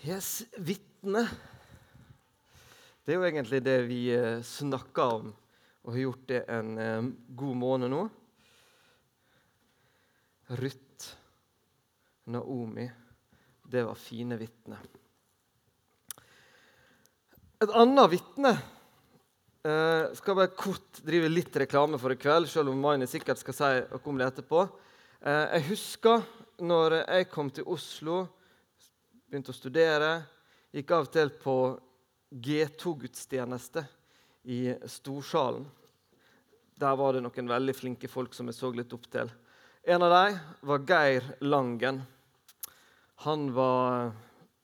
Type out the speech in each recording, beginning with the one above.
Yes, vitne. Det er jo egentlig det vi eh, snakker om, og har gjort det en eh, god måned nå. Ruth, Naomi, det var fine vitner. Et annet vitne eh, skal bare kort drive litt reklame for i kveld, selv om Maini sikkert skal si noe om det etterpå. Eh, jeg husker når jeg kom til Oslo begynte å studere. Gikk av og til på G2-gudstjeneste i Storsalen. Der var det noen veldig flinke folk som jeg så litt opp til. En av dem var Geir Langen. Han var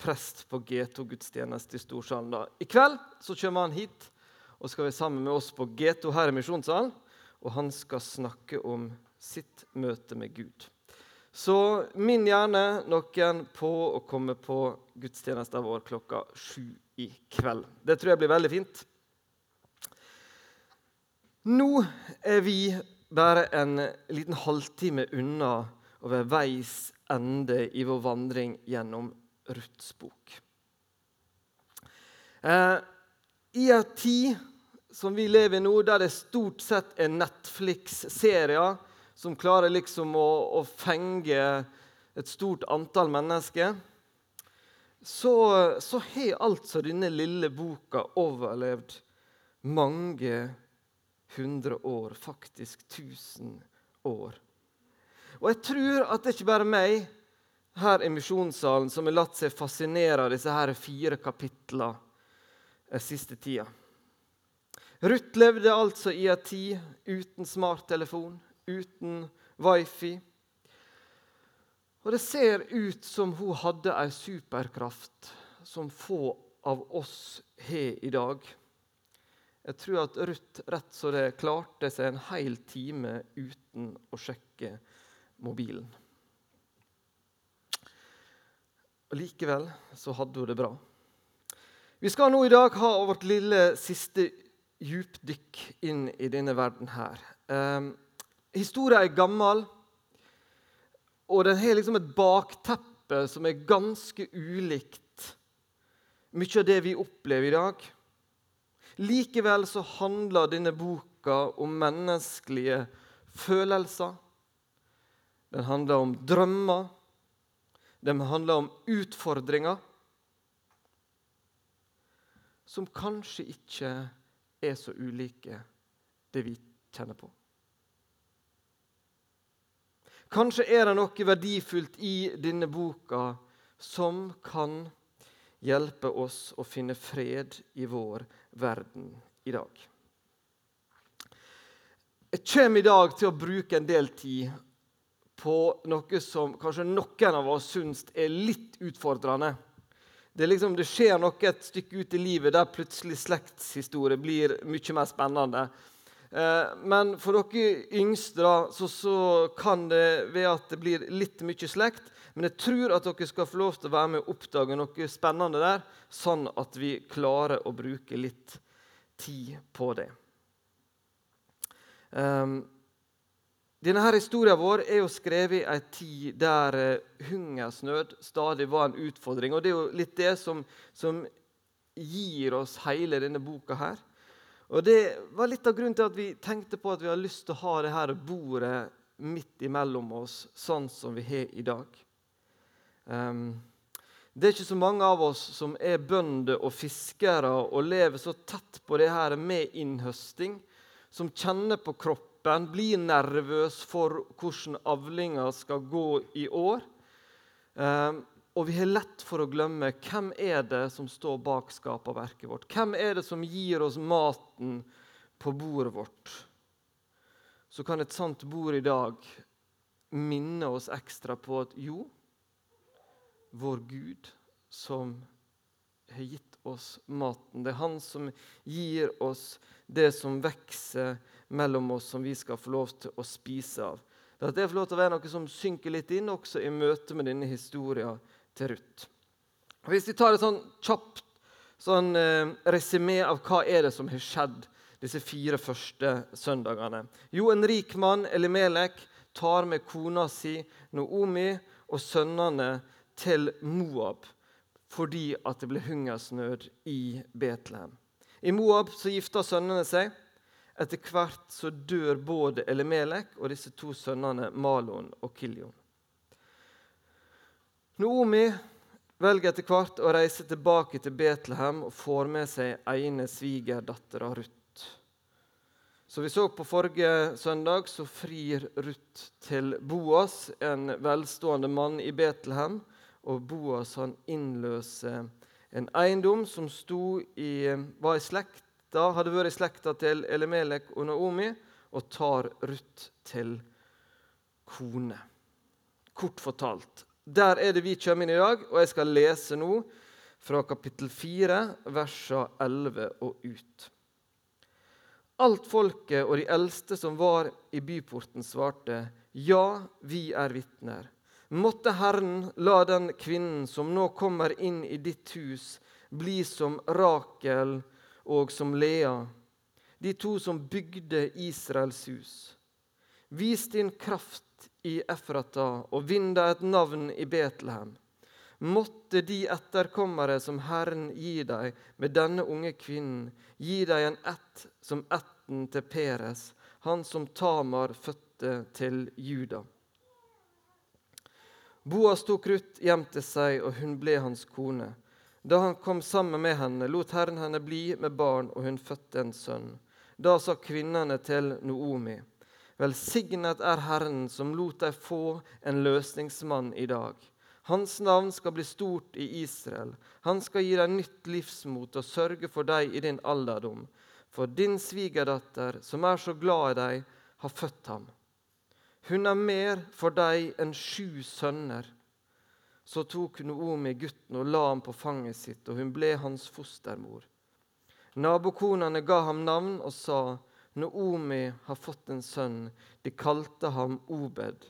prest på G2-gudstjeneste i Storsalen. da. I kveld så kommer han hit og skal være sammen med oss på G2 her i Misjonssalen. Og han skal snakke om sitt møte med Gud. Så minn gjerne noen på å komme på gudstjenesten vår klokka sju i kveld. Det tror jeg blir veldig fint. Nå er vi bare en liten halvtime unna å være veis ende i vår vandring gjennom Ruths bok. Eh, I en tid som vi lever i nå, der det stort sett er Netflix-serier som klarer liksom å, å fenge et stort antall mennesker, så, så har altså denne lille boka overlevd mange hundre år, faktisk tusen år. Og jeg tror at det ikke bare meg her i misjonssalen som har latt seg fascinere av disse her fire kapitlene den siste tida. Ruth levde altså i en tid uten smarttelefon, uten wifi. Og det ser ut som hun hadde ei superkraft som få av oss har i dag. Jeg tror at Ruth rett så det klarte seg en hel time uten å sjekke mobilen. Og Likevel så hadde hun det bra. Vi skal nå i dag ha vårt lille siste djupdykk inn i denne verden her. Um, Historien er gammel, og den har liksom et bakteppe som er ganske ulikt mye av det vi opplever i dag. Likevel så handler denne boka om menneskelige følelser. Den handler om drømmer. Den handler om utfordringer som kanskje ikke er så ulike det vi kjenner på. Kanskje er det noe verdifullt i denne boka som kan hjelpe oss å finne fred i vår verden i dag. Jeg kommer i dag til å bruke en del tid på noe som kanskje noen av oss syns er litt utfordrende. Det, liksom, det, skjer noe et stykke ut i livet der plutselig slektshistorie blir mye mer spennende. Eh, men for dere yngste da, så, så, kan det være at det blir litt mye slekt. Men jeg tror at dere skal få lov til å være med og oppdage noe spennende der, sånn at vi klarer å bruke litt tid på det. Um, denne Historien vår er jo skrevet i en tid der uh, hungersnød stadig var en utfordring. og Det er jo litt det som, som gir oss hele denne boka her. Og Det var litt av grunnen til at vi tenkte på at vi har lyst til å ha det her bordet midt imellom oss, sånn som vi har i dag. Um, det er ikke så mange av oss som er bønder og fiskere og lever så tett på det her med innhøsting, som kjenner på kroppen, blir nervøs for hvordan avlinga skal gå i år. Um, og vi har lett for å glemme hvem er det som står bak skaperverket vårt. Hvem er det som gir oss maten på bordet vårt? Så kan et sant bord i dag minne oss ekstra på at jo, vår Gud som har gitt oss maten. Det er Han som gir oss det som vokser mellom oss, som vi skal få lov til å spise av. Det får lov til å være noe som synker litt inn også i møte med denne historien til Ruth. Hvis vi tar et sånn kjapt sånn, eh, resymé av hva er det som har skjedd disse fire første søndagene Jo, en rik mann, Elimelek, tar med kona si Noomi og sønnene til Moab fordi at det ble hungersnød i Betlehem. I Moab så gifter sønnene seg. Etter hvert så dør både Elimelek og disse to sønnene Malon og Kiljon. Noomi velger etter hvert å reise tilbake til Betlehem og får med seg ene svigerdattera Ruth. Så vi så på forrige søndag, så frir Ruth til Boas, en velstående mann i Betlehem. Og Boas han innløser en eiendom som i, var i slekta, hadde vært i slekta til Elimelek og Naomi, og tar Ruth til kone. Kort fortalt. Der er det vi kommer inn i dag, og jeg skal lese nå fra kapittel 4, versene 11 og ut. Alt folket og de eldste som var i byporten, svarte, Ja, vi er vitner. Måtte Herren la den kvinnen som nå kommer inn i ditt hus, bli som Rakel og som Lea, de to som bygde Israels hus. Vis din kraft i Efrata og vinn deg et navn i Betlehem. Måtte de etterkommere som Herren gir deg med denne unge kvinnen, gi deg en ett som ætten til Peres, han som Tamar fødte til Juda. Boas tok Ruth hjem til seg, og hun ble hans kone. Da han kom sammen med henne, lot Herren henne bli med barn, og hun fødte en sønn. Da sa kvinnene til Noomi, velsignet er Herren som lot deg få en løsningsmann i dag. Hans navn skal bli stort i Israel. Han skal gi deg nytt livsmot og sørge for deg i din alderdom. For din svigerdatter, som er så glad i deg, har født ham. Hun er mer for deg enn sju sønner. Så tok Noomi gutten og la ham på fanget sitt, og hun ble hans fostermor. Nabokonene ga ham navn og sa, Noomi har fått en sønn. De kalte ham Obed.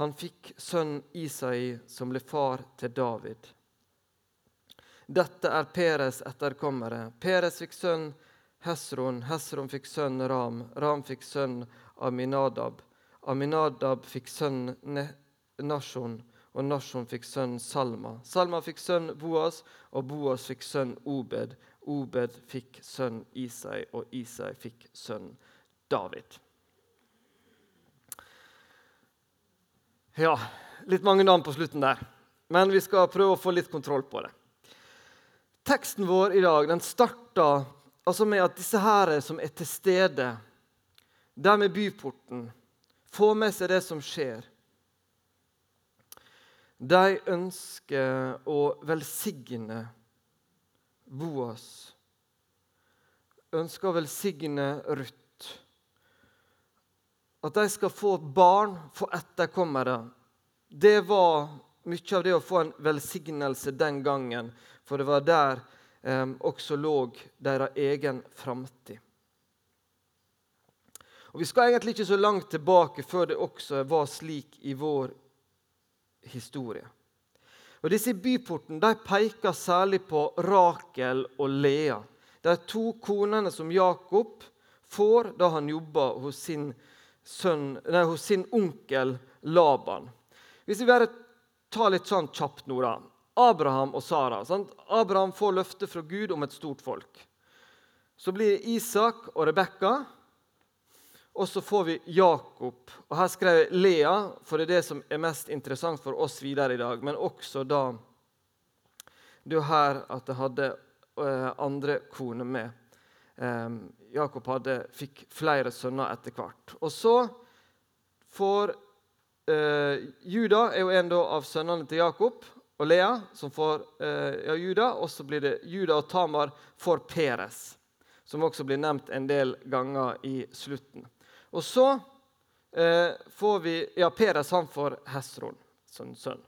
Han fikk sønnen Isai, som ble far til David. Dette er Peres etterkommere. Peres fikk sønn Hesron, Hesron fikk sønn Ram, Ram fikk sønn Aminadab. Aminadab fikk sønn Nashon, og Nashon fikk sønn Salma. Salma fikk sønn Boas, og Boas fikk sønn Obed. Obed fikk sønn Isai, og Isai fikk sønn David. Ja, litt mange navn på slutten der. Men vi skal prøve å få litt kontroll på det. Teksten vår i dag den starta altså med at disse her som er til stede der med byporten, får med seg det som skjer. De ønsker å velsigne Boas. Ønsker å velsigne Ruth at de skal få barn, få etterkommere, det var mye av det å få en velsignelse den gangen. For det var der eh, også lå deres egen framtid. Og Vi skal egentlig ikke så langt tilbake før det også var slik i vår historie. Og Disse byportene de peker særlig på Rakel og Lea, de to konene som Jakob får da han jobber hos sin sønn, nei, hos sin onkel Laban. Hvis vi bare tar litt sånn kjapt nå, da. Abraham og Sara. Sant? Abraham får løfte fra Gud om et stort folk. Så blir det Isak og Rebekka. Og så får vi Jakob. Og Her skrev jeg Lea, for det er det som er mest interessant for oss videre i dag. Men også da Det er jo her at jeg hadde uh, andre kone med. Um, Jakob hadde, fikk flere sønner etter hvert. Og så får eh, Juda er jo en av sønnene til Jakob og Lea, som får eh, ja, Juda. Og så blir det Juda og Tamar får Peres, som også blir nevnt en del ganger i slutten. Og så eh, får vi Ja, Peres han får Hesron som sønn.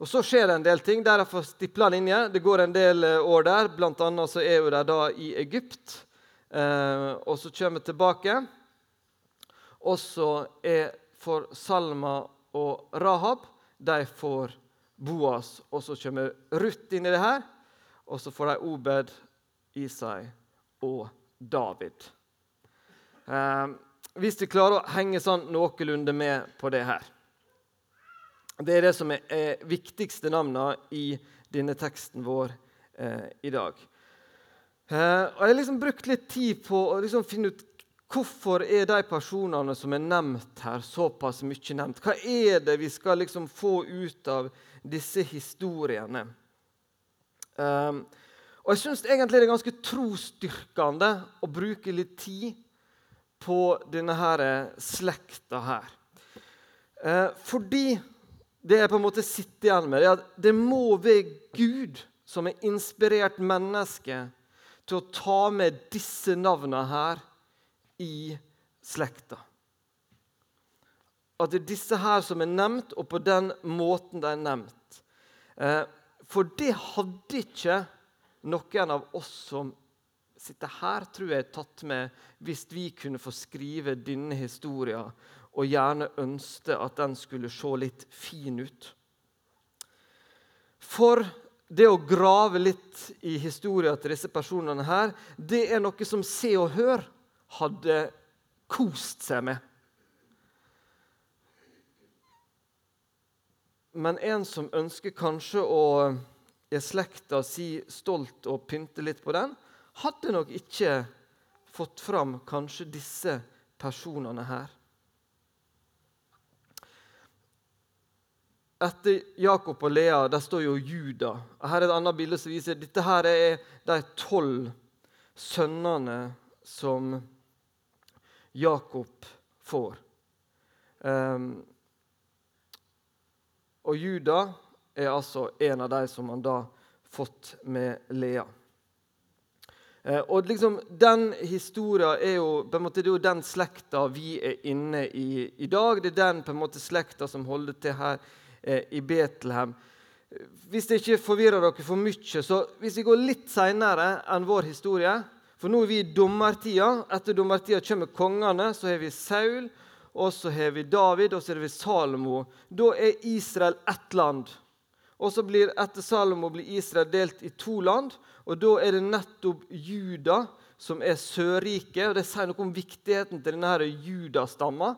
Og Så skjer det en del ting. Der jeg får stipla linje. Det går en del eh, år der. Blant annet så er hun der da i Egypt. Eh, og så kommer vi tilbake. Og så er for Salma og Rahab de får Boas. Og så kommer Ruth inn i det her. Og så får de Obed, Isai og David. Eh, hvis vi klarer å henge sånn noenlunde med på det her Det er det som er, er viktigste navnene i denne teksten vår eh, i dag. Eh, og Jeg har liksom brukt litt tid på å liksom finne ut hvorfor er de personene som er nevnt her, såpass mye nevnt. Hva er det vi skal liksom få ut av disse historiene? Eh, og Jeg syns egentlig det er ganske trosstyrkende å bruke litt tid på denne her slekta her. Uh, fordi det jeg på en måte sitter igjen med, er at det må være Gud som har inspirert mennesket til å ta med disse navnene her i slekta. At det er disse her som er nevnt, og på den måten de er nevnt. Eh, for det hadde ikke noen av oss som sitter her, tror jeg, er tatt med hvis vi kunne få skrive denne historien og gjerne ønske at den skulle se litt fin ut. For det å grave litt i historien til disse personene her, det er noe som Se og Hør hadde kost seg med. Men en som ønsker kanskje å i slekta si stolt og pynte litt på den, hadde nok ikke fått fram kanskje disse personene her. etter Jakob og Lea der står jo Juda. Her er et annet bilde som viser dette her er de tolv sønnene som Jakob får. Um, og Juda er altså en av de som han da fått med Lea. Uh, og liksom, Den historien er jo på en måte, det er den slekta vi er inne i i dag. Det er den på en måte slekta som holder til her Eh, i Betlehem. Hvis det ikke forvirrer dere for mye, så hvis vi går litt seinere enn vår historie For nå er vi i dommertida. Etter dommertida kommer kongene. Så har vi Saul, og så har vi David, og så har vi Salomo. Da er Israel ett land. Og så blir Etter Salomo blir Israel delt i to land, og da er det nettopp Juda som er Sørriket. og Det sier noe om viktigheten til denne judastamma.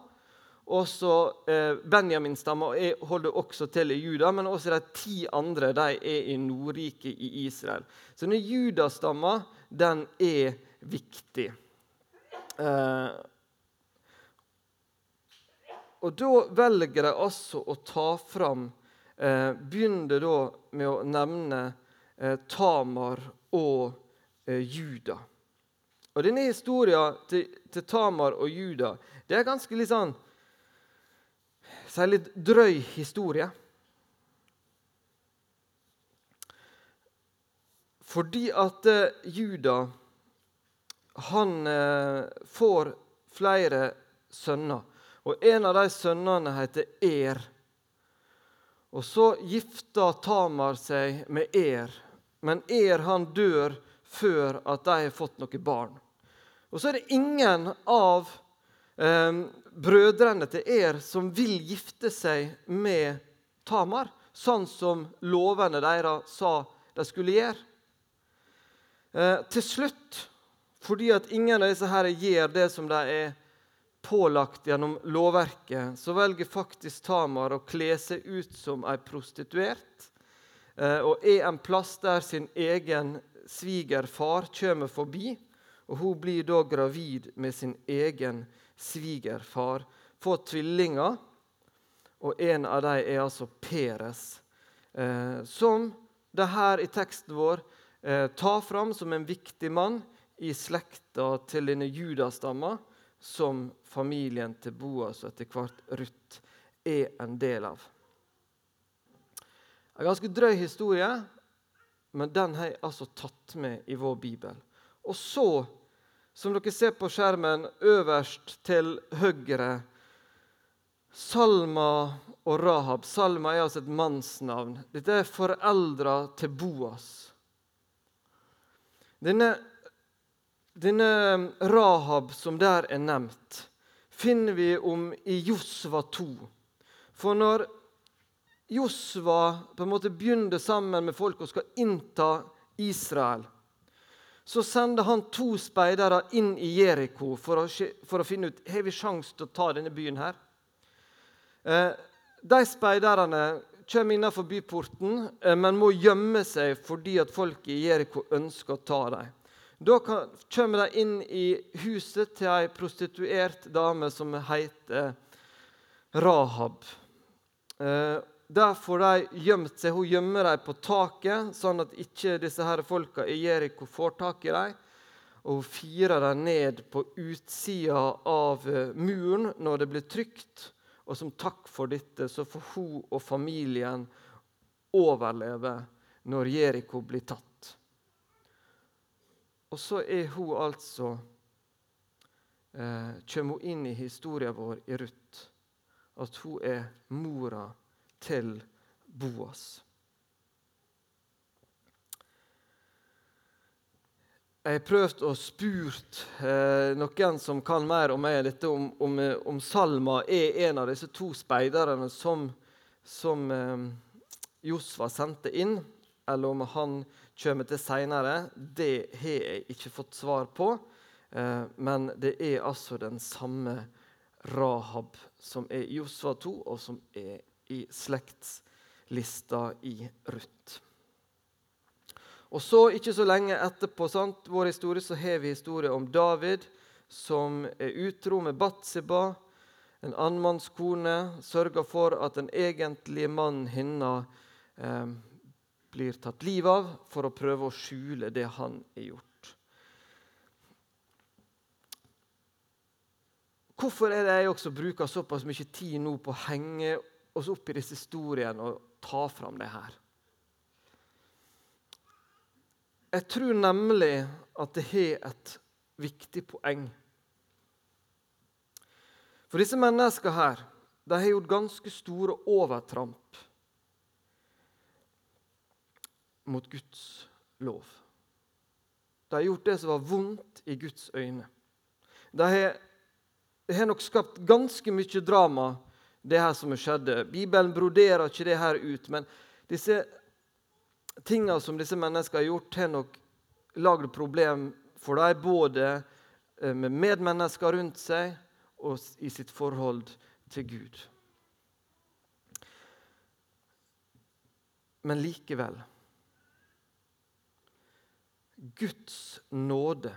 Også eh, Benjamin-stamma holder også til i Juda, men også de ti andre de er i Nordriket i Israel. Så denne judastamma den er viktig. Eh, og da velger de altså å ta fram eh, Begynner da med å nevne eh, Tamar og eh, Juda. Og denne historien til, til Tamar og Juda det er ganske litt sånn si litt drøy historie. Fordi at eh, Juda han eh, får flere sønner. Og en av de sønnene heter Er. Og så gifter Tamar seg med Er, men Er han dør før at de har fått noe barn. Og så er det ingen av eh, brødrene til Er som vil gifte seg med Tamar, sånn som lovene deres sa de skulle gjøre. Eh, til slutt, fordi at ingen av disse her gjør det som de er pålagt gjennom lovverket, så velger faktisk Tamar å kle seg ut som ei prostituert eh, og er en plass der sin egen svigerfar kommer forbi. Og hun blir da gravid med sin egen svigerfar. Får tvillinger, og en av dem er altså Peres. Eh, som det her i teksten vår eh, tar fram som en viktig mann i slekta til denne judastamma, som familien til Boas og etter hvert Ruth er en del av. En ganske drøy historie, men den har jeg altså tatt med i vår bibel. Og så som dere ser på skjermen øverst til høyre. Salma og Rahab. Salma er altså et mannsnavn. Dette er foreldra til Boas. Denne, denne Rahab som der er nevnt, finner vi om i Josva 2. For når Josva på en måte begynner sammen med folk og skal innta Israel, så sender han to speidere inn i Jeriko for, for, å finne ut har vi sjanse til å ta denne byen. her. Eh, de speiderne kommer innenfor byporten, eh, men må gjemme seg fordi at folk i Jeriko ønsker å ta dem. Da kommer de inn i huset til ei prostituert dame som heter Rahab. Eh, der får de gjemt seg. Hun gjemmer dem på taket, sånn at ikke disse her folka i Jeriko får tak i dem. Og hun firer dem ned på utsida av eh, muren når det blir trygt. Og som takk for dette så får hun og familien overleve når Jeriko blir tatt. Og så er hun altså eh, Kommer hun inn i historien vår i Ruth. At hun er mora til Boas. Jeg har prøvd å spurt eh, noen som kan mer om meg, dette om, om, eh, om, Salma er en av disse to speiderne som, som eh, Josfa sendte inn, eller om han kommer til seinere. Det har jeg ikke fått svar på. Eh, men det er altså den samme Rahab som er i Josva 2, og som er i slektslista i Ruth. Og så, ikke så lenge etterpå, sant, vår historie, så har vi historie om David som er utro med Batseba, en annmannskone, sørger for at den egentlige mannen hennes eh, blir tatt livet av for å prøve å skjule det han har gjort. Hvorfor er det jeg også bruker såpass mye tid nå på å henge oss opp i disse historiene og ta fram det her? Jeg tror nemlig at det har et viktig poeng. For disse menneskene her, de har gjort ganske store overtramp mot Guds lov. De har gjort det som var vondt i Guds øyne. De har, har nok skapt ganske mye drama, det her som skjedde. Bibelen broderer ikke det her ut, men disse tingene som disse menneskene har gjort, har nok lagd problem for dem, både eh, med medmennesker rundt seg og i sitt forhold til Gud. Men likevel Guds nåde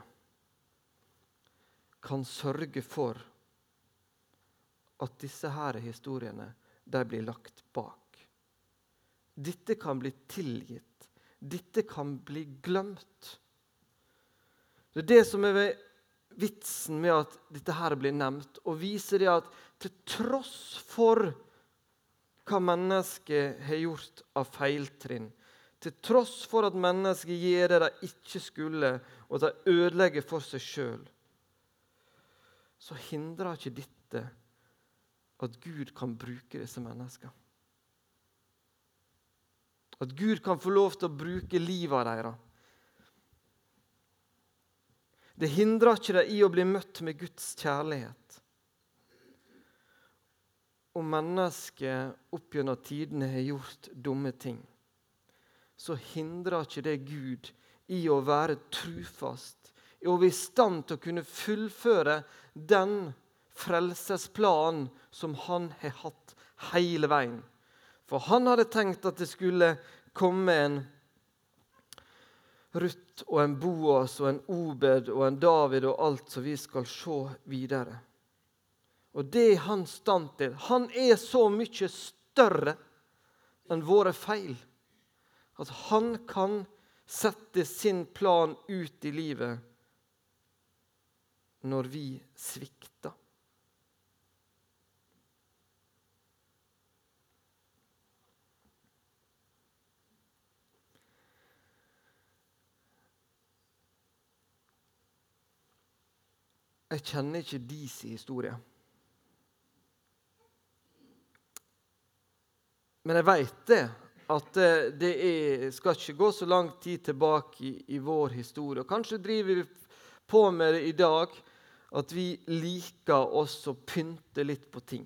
kan sørge for at disse her historiene de blir lagt bak. Dette kan bli tilgitt. Dette kan bli glemt. Det er det som er vitsen med at dette her blir nevnt, og viser det at til tross for hva mennesket har gjort av feiltrinn, til tross for at mennesket gjør det de ikke skulle, og de ødelegger for seg sjøl, så hindrer ikke dette at Gud kan bruke disse menneskene. At Gud kan få lov til å bruke livet deres. Det hindrer ikke dem i å bli møtt med Guds kjærlighet. Om mennesket opp gjennom tidene har gjort dumme ting, så hindrer ikke det Gud i å være trufast, i å være i stand til å kunne fullføre den frelsesplanen som han har hatt hele veien. For han hadde tenkt at det skulle komme en Ruth og en Boas og en Obed og en David og alt som vi skal se videre. Og det er han stand til. Han er så mye større enn våre feil at han kan sette sin plan ut i livet når vi svikter. Jeg kjenner ikke deres historie. Men jeg veit det, at det er, skal ikke gå så lang tid tilbake i, i vår historie. Og kanskje driver vi på med det i dag, at vi liker oss å pynte litt på ting.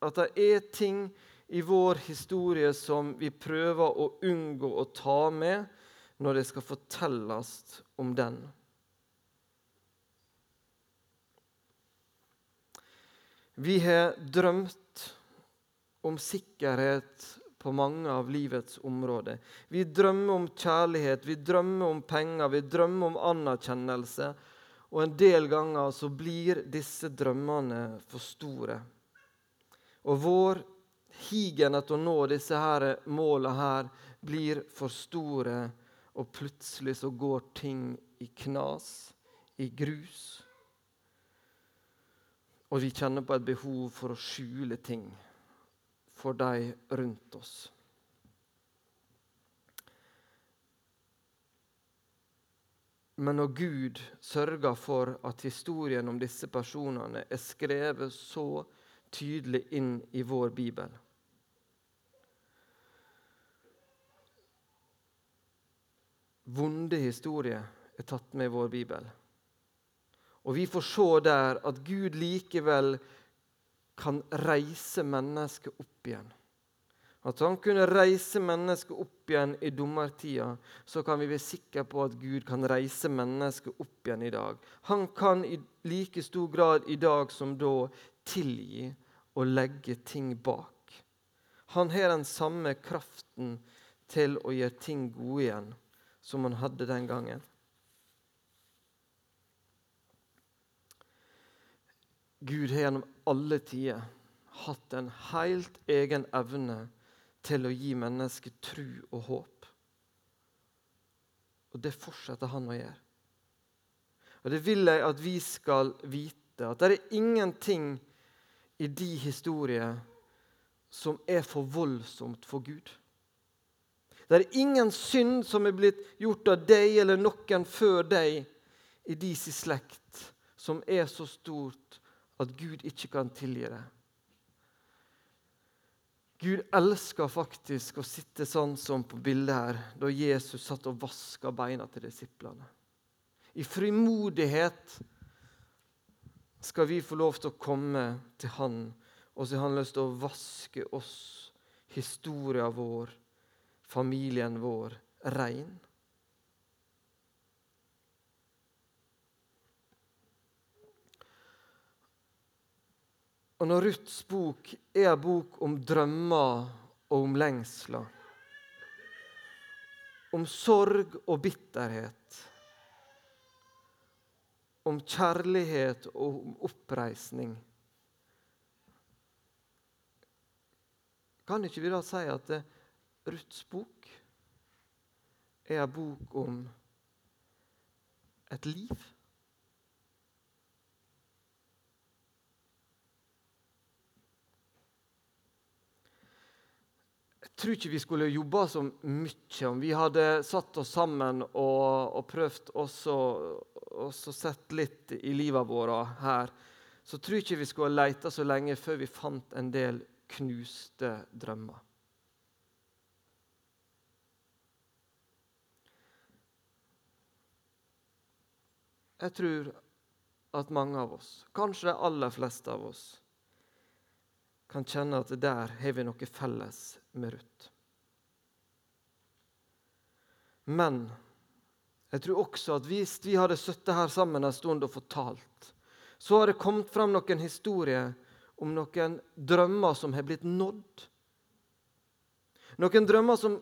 At det er ting i vår historie som vi prøver å unngå å ta med når det skal fortelles om den. Vi har drømt om sikkerhet på mange av livets områder. Vi drømmer om kjærlighet, vi drømmer om penger, vi drømmer om anerkjennelse. Og en del ganger så blir disse drømmene for store. Og vår higen etter å nå disse her målene her blir for store, og plutselig så går ting i knas, i grus. Og vi kjenner på et behov for å skjule ting for de rundt oss. Men når Gud sørger for at historien om disse personene er skrevet så tydelig inn i vår bibel Vonde historier er tatt med i vår bibel. Og vi får se der at Gud likevel kan reise mennesket opp igjen. At han kunne reise mennesket opp igjen i dommertida, så kan vi være sikre på at Gud kan reise mennesket opp igjen i dag. Han kan i like stor grad i dag som da tilgi og legge ting bak. Han har den samme kraften til å gjøre ting gode igjen som han hadde den gangen. Gud har gjennom alle tider hatt en helt egen evne til å gi mennesket tru og håp. Og det fortsetter han å gjøre. Og Det vil jeg at vi skal vite. At det er ingenting i de historier som er for voldsomt for Gud. Det er ingen synd som er blitt gjort av deg eller noen før deg i deres slekt, som er så stort at Gud ikke kan tilgi det. Gud elsker faktisk å sitte sånn som på bildet her, da Jesus satt og vaska beina til disiplene. I frimodighet skal vi få lov til å komme til Han, og så har Han lyst til å vaske oss, historien vår, familien vår, rein. Og når Ruths bok er en bok om drømmer og om lengsler, om sorg og bitterhet, om kjærlighet og om oppreisning Kan ikke vi da si at Ruths bok er en bok om et liv? Tror ikke vi skulle jobba så mye om vi hadde satt oss sammen og, og prøvd også, også litt i livet vårt her. Så tror ikke vi skulle leita så lenge før vi fant en del knuste drømmer. Jeg tror at mange av oss, kanskje de aller fleste av oss, kan kjenne at der har vi noe felles med Ruth. Men jeg tror også at hvis vi hadde sittet her sammen en stund og fortalt, så har det kommet fram noen historier om noen drømmer som har blitt nådd. Noen drømmer som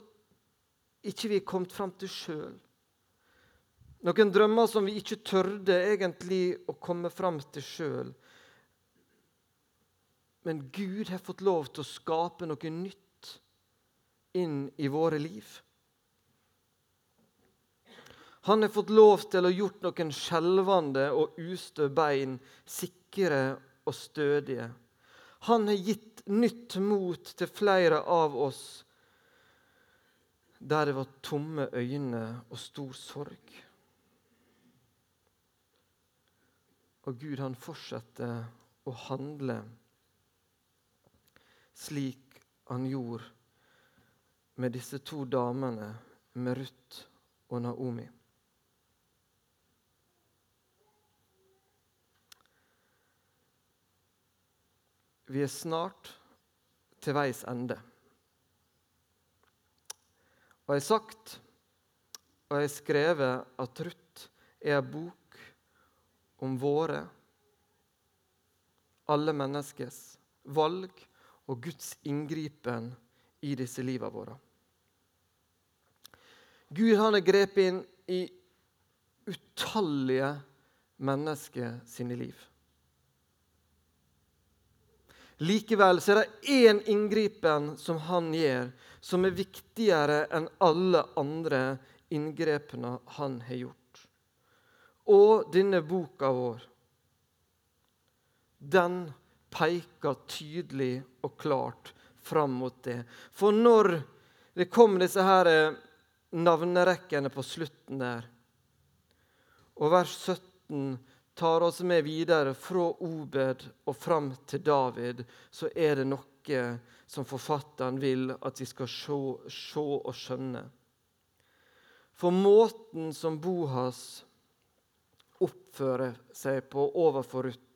ikke vi har kommet fram til sjøl. Noen drømmer som vi ikke tørde egentlig å komme fram til sjøl. Men Gud har fått lov til å skape noe nytt inn i våre liv. Han har fått lov til å gjort noen skjelvende og ustø bein sikre og stødige. Han har gitt nytt mot til flere av oss der det var tomme øyne og stor sorg. Og Gud, han fortsetter å handle slik han gjorde med disse to damene, med Ruth og Naomi. Vi er snart til veis ende. Og jeg har sagt og jeg har skrevet at Ruth er en bok om våre, alle menneskers, valg og Guds inngripen i disse livene våre. Gud han har grepet inn i utallige mennesker sine liv. Likevel er det én inngripen som han gjør, som er viktigere enn alle andre inngrepene han har gjort. Og denne boka vår, den peker tydelig og klart fram mot det. For når det kom disse her navnerekkene på slutten der, og vers 17 tar oss med videre fra Obed og fram til David, så er det noe som forfatteren vil at vi skal se, se og skjønne. For måten som Bohas oppfører seg på overfor Ruth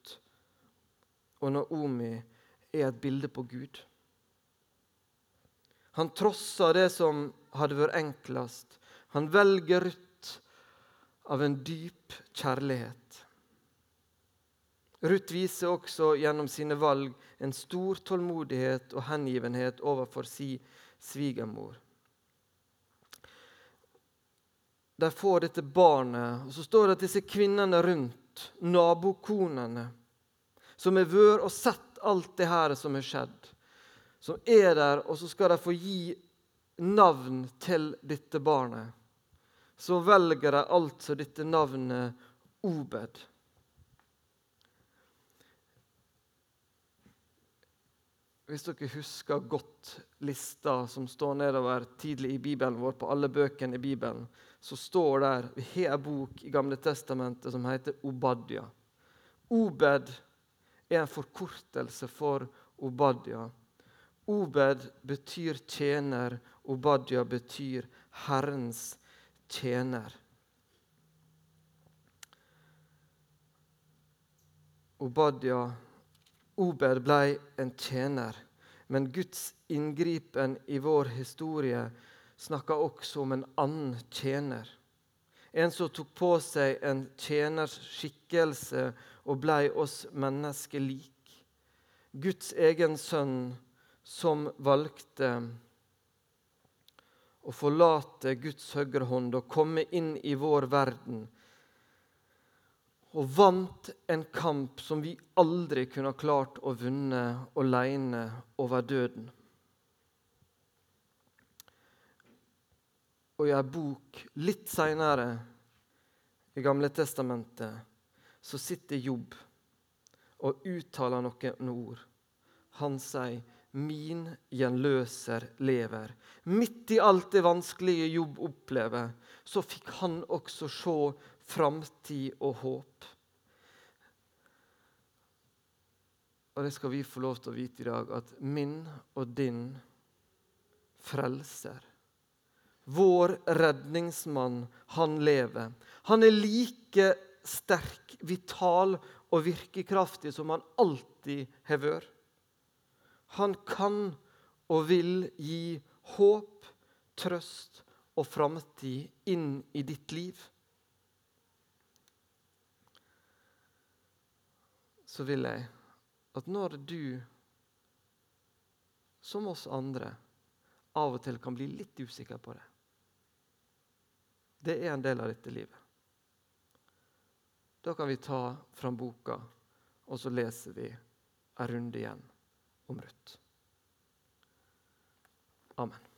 og Naomi, er et bilde på Gud. Han trosser det som hadde vært enklest. Han velger Ruth av en dyp kjærlighet. Ruth viser også gjennom sine valg en stor tålmodighet og hengivenhet overfor si svigermor. De får dette barnet, og så står det at disse kvinnene rundt, nabokonene, som har vært og sett alt det her som har skjedd, som er der, og så skal de få gi navn til dette barnet. Så velger de altså dette navnet Obed. Hvis dere husker godt lista som står nedover tidlig i Bibelen vår, på alle bøkene i Bibelen, så står der Vi har en bok i Gamle Testamentet som heter Obadia. Obed er en forkortelse for Obadia. Obed betyr tjener, Obadia betyr Herrens tjener. Obadia Obed ble en tjener, men Guds inngripen i vår historie snakker også om en annen tjener. En som tok på seg en tjeners skikkelse og blei oss mennesker lik. Guds egen sønn som valgte å forlate Guds høyre hånd og komme inn i vår verden og vant en kamp som vi aldri kunne klart å vunne alene over døden. Og i ei bok litt seinere i Gamle testamentet så sitter Jobb og uttaler noen ord. Han sier 'Min gjenløser lever'. Midt i alt det vanskelige Jobb opplever, så fikk han også se framtid og håp. Og det skal vi få lov til å vite i dag, at min og din frelser, vår redningsmann, han lever. Han er like sterk, vital og virkekraftig som han alltid har vært. Han kan og vil gi håp, trøst og framtid inn i ditt liv. så vil jeg at når du, som oss andre, av og til kan bli litt usikker på det Det er en del av dette livet. Da kan vi ta fram boka, og så leser vi en runde igjen om Ruth. Amen.